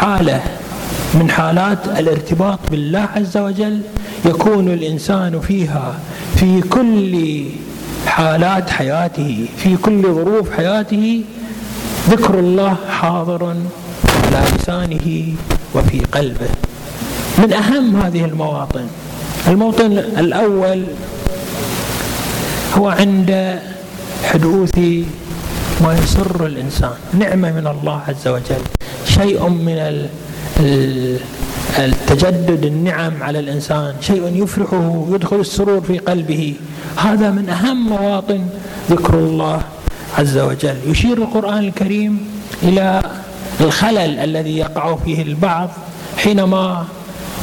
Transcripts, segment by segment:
حالة من حالات الارتباط بالله عز وجل يكون الإنسان فيها في كل حالات حياته في كل ظروف حياته ذكر الله حاضر على لسانه وفي قلبه. من أهم هذه المواطن. الموطن الأول هو عند حدوث ما يسر الإنسان نعمة من الله عز وجل. شيء من التجدد النعم على الإنسان. شيء يفرحه يدخل السرور في قلبه. هذا من أهم مواطن ذكر الله عز وجل. يشير القرآن الكريم إلى الخلل الذي يقع فيه البعض حينما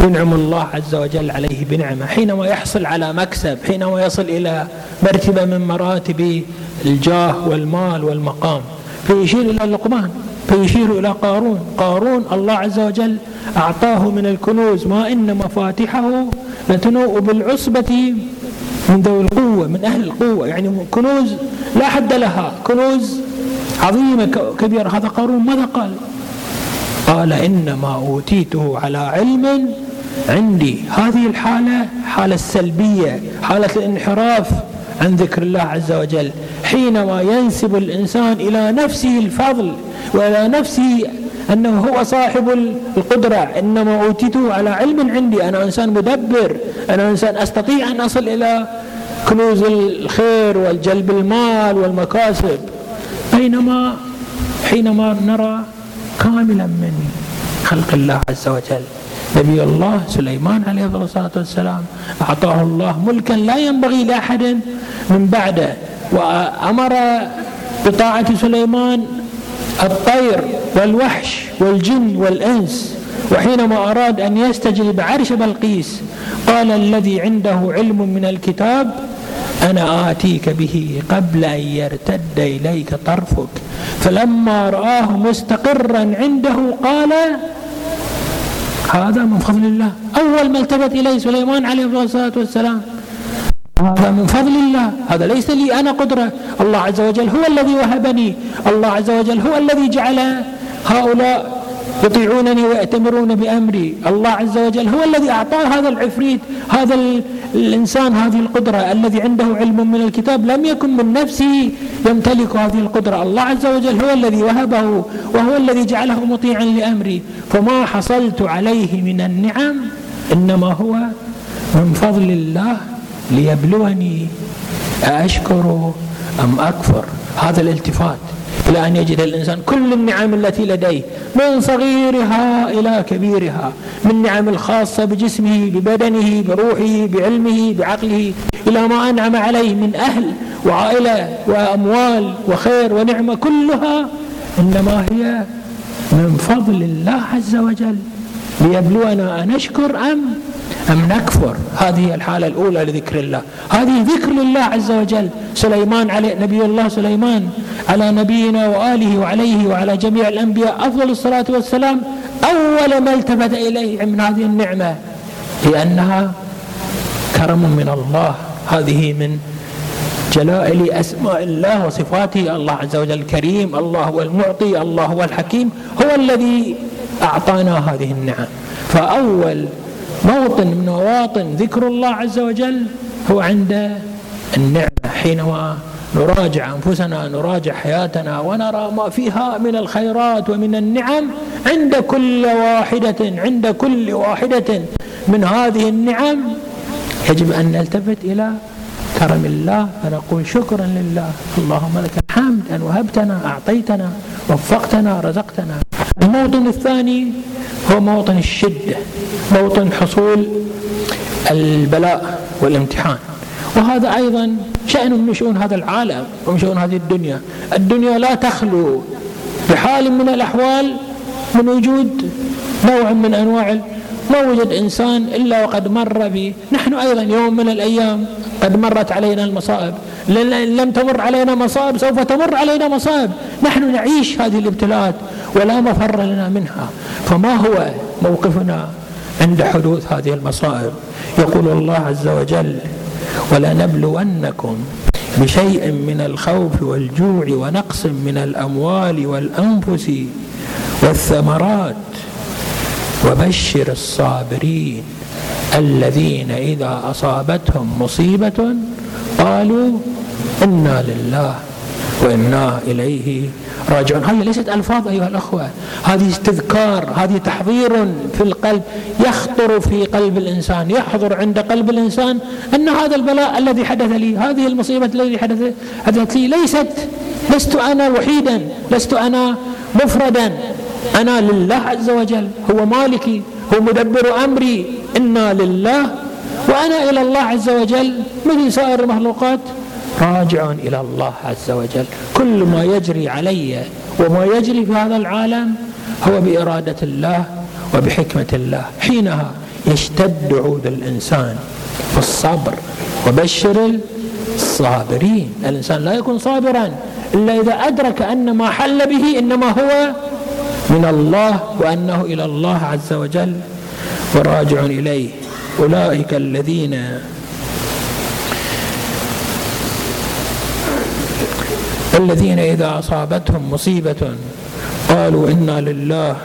ينعم الله عز وجل عليه بنعمة حينما يحصل على مكسب حينما يصل إلى مرتبة من مراتب الجاه والمال والمقام. فيشير إلى لقمان فيشير إلى قارون. قارون الله عز وجل أعطاه من الكنوز ما إن مفاتحه لتنوء بالعصبة من ذوي القوة من أهل القوة. يعني كنوز لا حد لها كنوز عظيمة كبيرة. هذا قارون ماذا قال؟ قال إنما أوتيته على علم عندي. هذه الحالة حالة السلبية حالة الانحراف. عن ذكر الله عز وجل حينما ينسب الإنسان إلى نفسه الفضل وإلى نفسه أنه هو صاحب القدرة إنما أوتيته على علم عندي أنا إنسان مدبر أنا إنسان أستطيع أن أصل إلى كنوز الخير والجلب المال والمكاسب. بينما حينما نرى كاملا من خلق الله عز وجل نبي الله سليمان عليه الصلاة والسلام. أعطاه الله ملكا لا ينبغي لأحد من بعده وأمر بطاعة سليمان الطير والوحش والجن والإنس. وحينما أراد أن يستجلب عرش بلقيس قال الذي عنده علم من الكتاب أنا آتيك به قبل أن يرتد إليك طرفك. فلما رآه مستقرا عنده قال هذا من فضل الله. أول ما التفت إليه سليمان عليه الصلاة والسلام. هذا من فضل الله. هذا ليس لي أنا قدرة. الله عز وجل هو الذي وهبني. الله عز وجل هو الذي جعل هؤلاء يطيعونني ويأتمرون بأمري. الله عز وجل هو الذي أعطاه هذا العفريت هذا الإنسان هذه القدرة الذي عنده علم من الكتاب لم يكن من نفسه يمتلك هذه القدرة. الله عز وجل هو الذي وهبه وهو الذي جعله مطيعا لأمري. فما حصلت عليه من النعم إنما هو من فضل الله ليبلوني. أشكر أم أكفر؟ هذا الالتفات إلى أن يجد الإنسان كل النعم التي لديه من صغيرها إلى كبيرها من نعم الخاصة بجسمه ببدنه بروحه بعلمه بعقله إلى ما أنعم عليه من أهل وعائلة وأموال وخير ونعمة كلها إنما هي من فضل الله عز وجل. ليبلونا أنشكر أم أم نكفر؟ هذه الحالة الأولى لذكر الله. هذه ذكر لله عز وجل. سليمان عليه نبي الله سليمان على نبينا وآله وعليه وعلى جميع الأنبياء أفضل الصلاة والسلام أول ما التفت إليه من هذه النعمة. لأنها كرم من الله. هذه من جلائل أسماء الله وصفاته. الله عز وجل الكريم الله هو المعطي الله هو الحكيم هو الذي أعطانا هذه النعم. فأول موطن من مواطن ذكر الله عز وجل هو عند النعمة حينما نراجع أنفسنا نراجع حياتنا ونرى ما فيها من الخيرات ومن النعم عند كل واحدة عند كل واحدة من هذه النعم يجب أن نلتفت إلى كرم الله فنقول شكرا لله. اللهم لك الحمد أن وهبتنا أعطيتنا وفقتنا رزقتنا. الموطن الثاني هو موطن الشدة. موطن حصول البلاء والامتحان. وهذا أيضا شأن من شؤون هذا العالم ومن شؤون هذه الدنيا. الدنيا لا تخلو بحال من الأحوال من وجود نوع من أنواع ما وجد إنسان إلا وقد مر به نحن أيضا يوم من الأيام قد مرت علينا المصائب. لم تمر علينا مصائب سوف تمر علينا مصائب. نحن نعيش هذه الابتلاءات ولا مفر لنا منها. فما هو موقفنا عند حدوث هذه المصائب. يقول الله عز وجل ولنبلونكم بشيء من الخوف والجوع ونقص من الأموال والأنفس والثمرات. وبشر الصابرين الذين إذا أصابتهم مصيبة قالوا إنا لله وإنا إليه راجعون. هذه ليست ألفاظ أيها الأخوة. هذه استذكار هذه تحضير في القلب يخطر في قلب الإنسان يحضر عند قلب الإنسان أن هذا البلاء الذي حدث لي هذه المصيبة التي حدثت لي ليست لست أنا وحيدا لست أنا مفردا. أنا لله عز وجل هو مالكي هو مدبر أمري. إنا لله وأنا إلى الله عز وجل. مثل سائر المخلوقات؟ راجع إلى الله عز وجل. كل ما يجري علي وما يجري في هذا العالم هو بإرادة الله وبحكمة الله. حينها يشتد عود الإنسان في الصبر وبشر الصابرين. الإنسان لا يكون صابرا إلا إذا أدرك أن ما حل به إنما هو من الله وأنه إلى الله عز وجل. وراجع إليه. أولئك الذين الذين إذا أصابتهم مصيبة قالوا إنا لله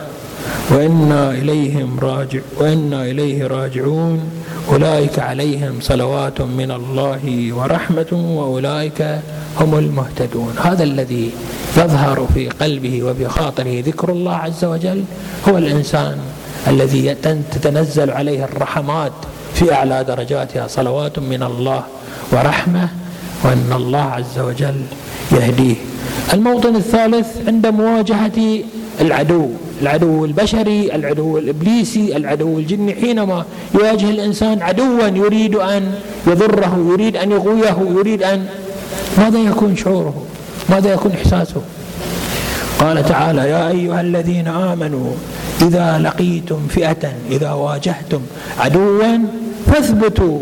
وإنا إليهم راجع وإنا إليه راجعون. أولئك عليهم صلوات من الله ورحمة وأولئك هم المهتدون. هذا الذي يظهر في قلبه وفي خاطره ذكر الله عز وجل هو الإنسان الذي تتنزل عليه الرحمات في أعلى درجاتها. صلوات من الله ورحمة وأن الله عز وجل يهديه. الموطن الثالث عند مواجهة العدو العدو البشري العدو الإبليسي العدو الجني حينما يواجه الإنسان عدوا يريد أن يضره يريد أن يغويه يريد أن ماذا يكون شعوره؟ ماذا يكون إحساسه؟ قال تعالى يا أيها الذين آمنوا إذا لقيتم فئة إذا واجهتم عدوا فاثبتوا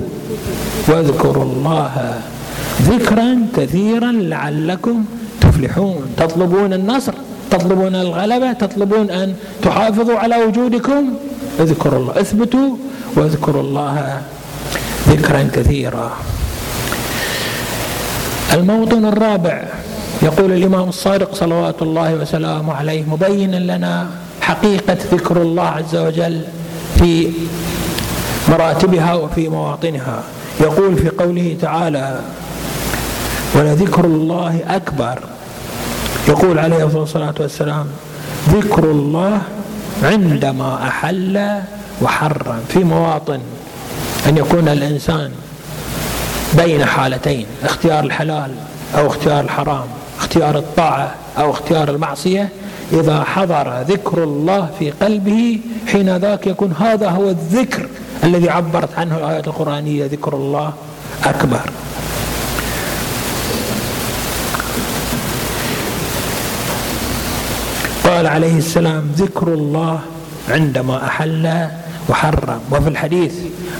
واذكروا الله ذكرا كثيرا لعلكم تفلحون. تطلبون النصر تطلبون الغلبة تطلبون أن تحافظوا على وجودكم. اذكروا الله اثبتوا واذكروا الله ذكرا كثيرا. الموطن الرابع يقول الإمام الصادق صلوات الله وسلامه عليه مبينا لنا حقيقة ذكر الله عز وجل في مراتبها وفي مواطنها. يقول في قوله تعالى ولذكر الله أكبر. يقول عليه الصلاة والسلام ذكر الله عندما أحل وحرم في مواطن أن يكون الإنسان بين حالتين اختيار الحلال أو اختيار الحرام اختيار الطاعة أو اختيار المعصية. إذا حضر ذكر الله في قلبه حين ذاك يكون هذا هو الذكر الذي عبرت عنه الآيات القرآنية ذكر الله أكبر. قال عليه السلام ذكر الله عندما أحل وحرم. وفي الحديث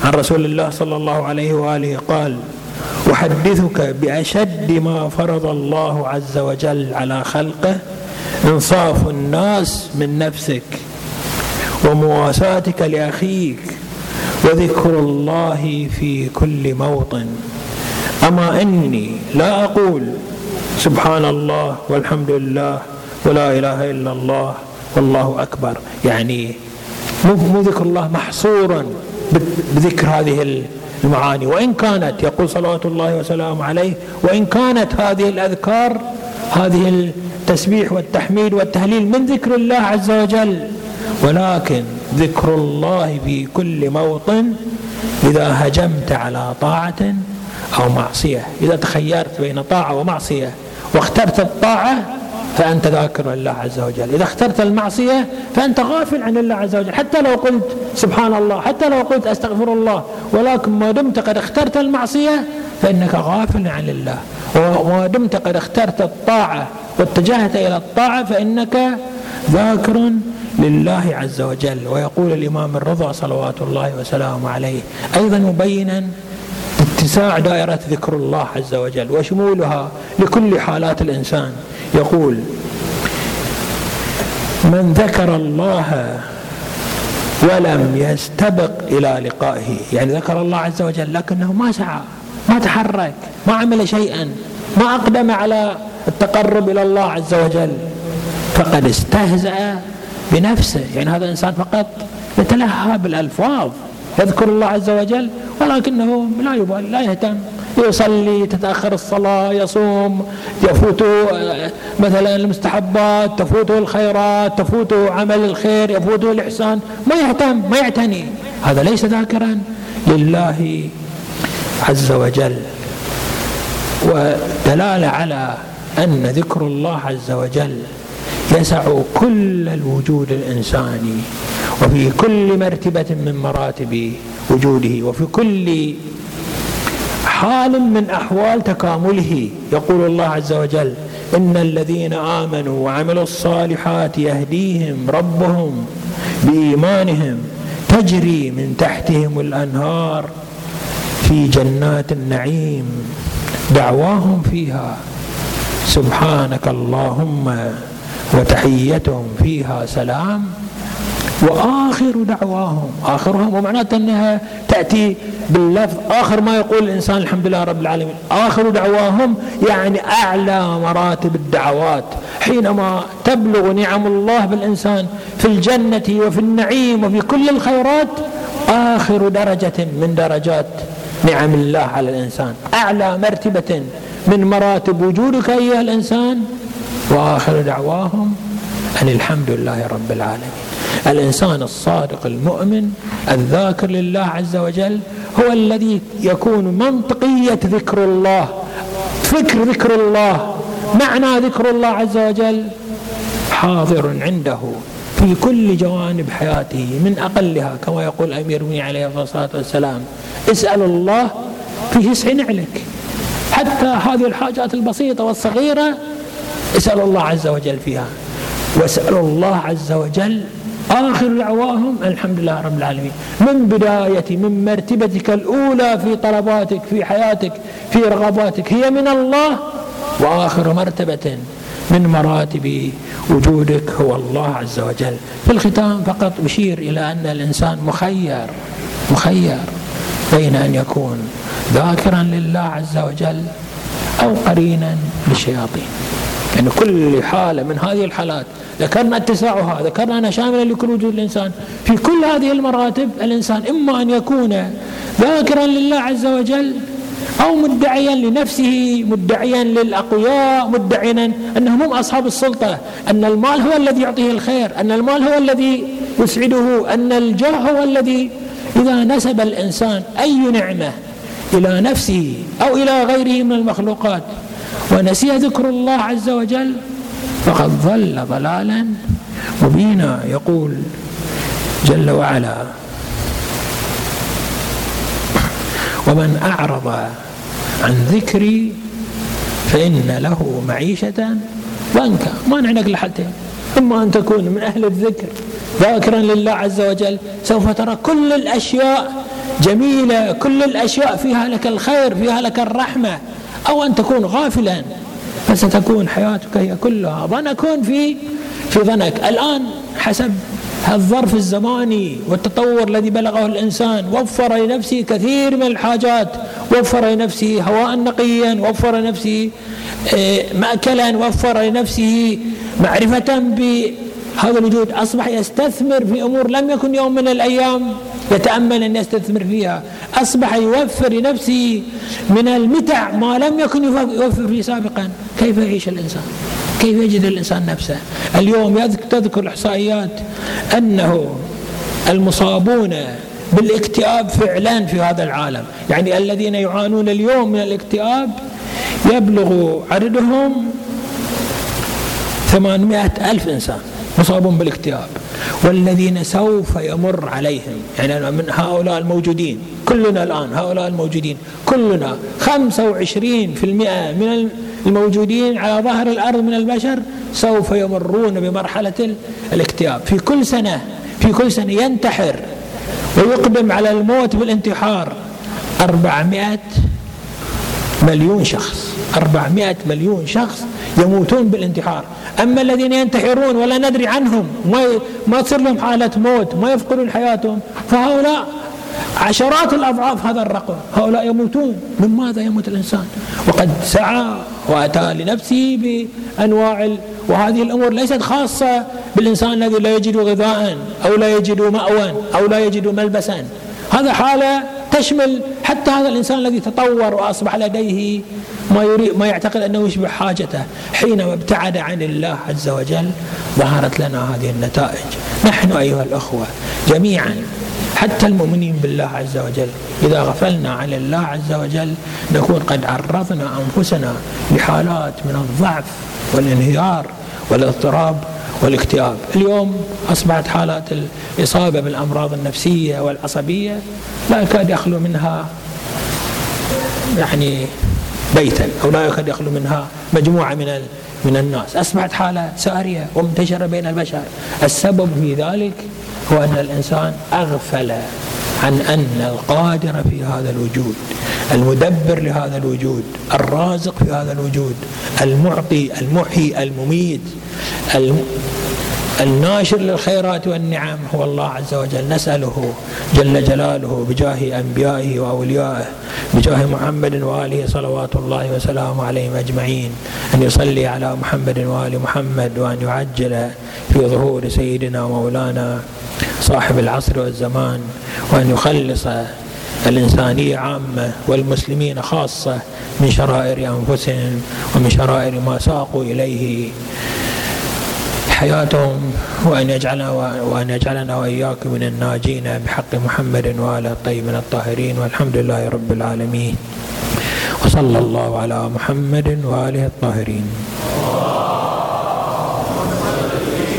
عن رسول الله صلى الله عليه وآله قال أحدثك بأشد ما فرض الله عز وجل على خلقه إنصاف الناس من نفسك ومواساتك لأخيك وذكر الله في كل موطن. أما إني لا أقول سبحان الله والحمد لله ولا إله إلا الله والله أكبر. يعني مو ذكر الله محصورا بذكر هذه المعاني. وإن كانت يقول صلوات الله وسلامه عليه وإن كانت هذه الأذكار هذه التسبيح والتحميد والتهليل من ذكر الله عز وجل. ولكن ذكر الله في كل موطن إذا هجمت على طاعة أو معصية. إذا تخيرت بين طاعة ومعصية واخترت الطاعة فأنت ذاكر لله عز وجل. إذا اخترت المعصية فأنت غافل عن الله عز وجل. حتى لو قلت سبحان الله حتى لو قلت أستغفر الله ولكن ما دمت قد اخترت المعصية فإنك غافل عن الله وما دمت قد اخترت الطاعة واتجهت إلى الطاعة فإنك ذاكر لله عز وجل. ويقول الإمام الرضا صلوات الله وسلامه عليه أيضا مبينا اتساع دائرة ذكر الله عز وجل وشمولها لكل حالات الإنسان. يقول من ذكر الله ولم يستبق إلى لقائه. يعني ذكر الله عز وجل لكنه ما سعى ما تحرك ما عمل شيئا ما أقدم على التقرب إلى الله عز وجل. فقد استهزأ بنفسه. يعني هذا إنسان فقط يتلهى بالألفاظ يذكر الله عز وجل ولكنه لا يبالي لا يهتم. يصلي تتأخر الصلاة يصوم يفوت مثلا المستحبات تفوته الخيرات تفوته عمل الخير يفوته الإحسان. ما يهتم ما يعتني. هذا ليس ذاكرا لله عز وجل. ودلالة على أن ذكر الله عز وجل يسع كل الوجود الإنساني وفي كل مرتبة من مراتب وجوده وفي كل حال من أحوال تكامله يقول الله عز وجل إن الذين آمنوا وعملوا الصالحات يهديهم ربهم بإيمانهم تجري من تحتهم الأنهار في جنات النعيم. دعواهم فيها. سبحانك اللهم وتحيتهم فيها سلام. وآخر دعواهم. آخرهم ومعناته أنها تأتي باللفظ. آخر ما يقول الإنسان الحمد لله رب العالمين. آخر دعواهم يعني أعلى مراتب الدعوات. حينما تبلغ نعم الله بالإنسان في الجنة وفي النعيم وفي كل الخيرات آخر درجة من درجات نعم الله على الإنسان. أعلى مرتبة من مراتب وجودك أيها الإنسان. وآخر دعواهم أن الحمد لله رب العالمين. الإنسان الصادق المؤمن الذاكر لله عز وجل هو الذي يكون منطقية ذكر الله فكر ذكر الله معنى ذكر الله عز وجل حاضر عنده في كل جوانب حياته من أقلها كما يقول أمير المؤمنين عليه الصلاة والسلام اسأل الله في تسع نعلك حتى هذه الحاجات البسيطة والصغيرة اسأل الله عز وجل فيها. واسأل الله عز وجل آخر دعواهم الحمد لله رب العالمين. من بداية من مرتبتك الأولى في طلباتك في حياتك في رغباتك هي من الله؟ وآخر مرتبة من مراتب وجودك هو الله عز وجل. في الختام فقط أشير إلى أن الإنسان مخير مخير بين أن يكون ذاكرا لله عز وجل أو قرينا للشياطين. يعني كل حالة من هذه الحالات ذكرنا اتساعها ذكرنا أنها شاملة لكل وجود الإنسان. في كل هذه المراتب الإنسان إما أن يكون ذاكرا لله عز وجل أو مدعيا لنفسه مدعيا للأقوياء مدعيا أنهم هم أصحاب السلطة. أن المال هو الذي يعطيه الخير أن المال هو الذي يسعده أن الجاه هو الذي إذا نسب الإنسان أي نعمة إلى نفسه أو إلى غيره من المخلوقات. ونسي ذكر الله عز وجل فقد ضل ضلالا مبينا يقول جل وعلا. ومن أعرض عن ذكري فإن له معيشة ضنكا. ما عندك لحتين إما أن تكون من أهل الذكر ذاكرا لله عز وجل سوف ترى كل الأشياء جميلة كل الأشياء فيها لك الخير فيها لك الرحمة. أو أن تكون غافلا. فستكون حياتك هي كلها. ظنك في في ظنك. الآن حسب الظرف الزماني والتطور الذي بلغه الإنسان وفر لنفسه كثير من الحاجات. وفر لنفسه هواء نقيا وفر لنفسه آه، مأكلا وفر لنفسه معرفة بهذا الوجود. أصبح يستثمر في أمور لم يكن يوم من الأيام. يتأمل أن يستثمر فيها. أصبح يوفر لنفسه من المتع ما لم يكن يوفر فيه سابقا. كيف يعيش الإنسان؟ كيف يجد الإنسان نفسه؟ اليوم تذكر الإحصائيات أنه المصابون بالاكتئاب فعلا في هذا العالم. يعني الذين يعانون اليوم من الاكتئاب يبلغ عددهم ثمانمائة ألف إنسان مصابون بالاكتئاب. والذين سوف يمر عليهم. يعني من هؤلاء الموجودين. كلنا الآن هؤلاء الموجودين. كلنا 25% من الموجودين على ظهر الأرض من البشر سوف يمرون بمرحلة الاكتئاب. في كل سنة في كل سنة ينتحر ويقدم على الموت بالانتحار 400 مليون شخص 400 مليون شخص يموتون بالانتحار. أما الذين ينتحرون ولا ندري عنهم ما تصير لهم حالة موت ما يفقدون حياتهم فهؤلاء عشرات الأضعاف هذا الرقم. هؤلاء يموتون. من ماذا يموت الإنسان؟ وقد سعى وأتى لنفسه بأنواع وهذه الأمور ليست خاصة بالإنسان الذي لا يجد غذاء أو لا يجد مأوى أو لا يجد ملبسا. هذا حالة تشمل حتى هذا الإنسان الذي تطور وأصبح لديه ما يريد ما يعتقد أنه يشبع حاجته حينما ابتعد عن الله عز وجل ظهرت لنا هذه النتائج. نحن أيها الأخوة جميعا حتى المؤمنين بالله عز وجل إذا غفلنا عن الله عز وجل نكون قد عرضنا أنفسنا لحالات من الضعف والانهيار والإضطراب والاكتئاب. اليوم أصبحت حالات الإصابة بالأمراض النفسية والعصبية لا يكاد يخلو منها يعني بيتا أو لا يكاد يخلو منها مجموعة من من الناس. أصبحت حالة سارية ومنتشرة بين البشر. السبب في ذلك هو أن الإنسان أغفل عن أن القادر في هذا الوجود. المدبر لهذا الوجود الرازق في هذا الوجود المعطي المحيي المميت الناشر للخيرات والنعم هو الله عز وجل. نسأله جل جلاله بجاه أنبيائه وأوليائه بجاه محمد وآله صلوات الله وسلامه عليهم أجمعين أن يصلي على محمد وآل محمد وأن يعجل في ظهور سيدنا مولانا صاحب العصر والزمان وأن يخلص الإنسانية عامة والمسلمين خاصة من شرائر أنفسهم ومن شرائر ما ساقوا إليه. حياتهم وأن يجعلنا وأن يجعلنا وإياكم من الناجين بحق محمد وآله الطيبين الطاهرين. والحمد لله رب العالمين. وصلى الله على محمد وآله الطاهرين.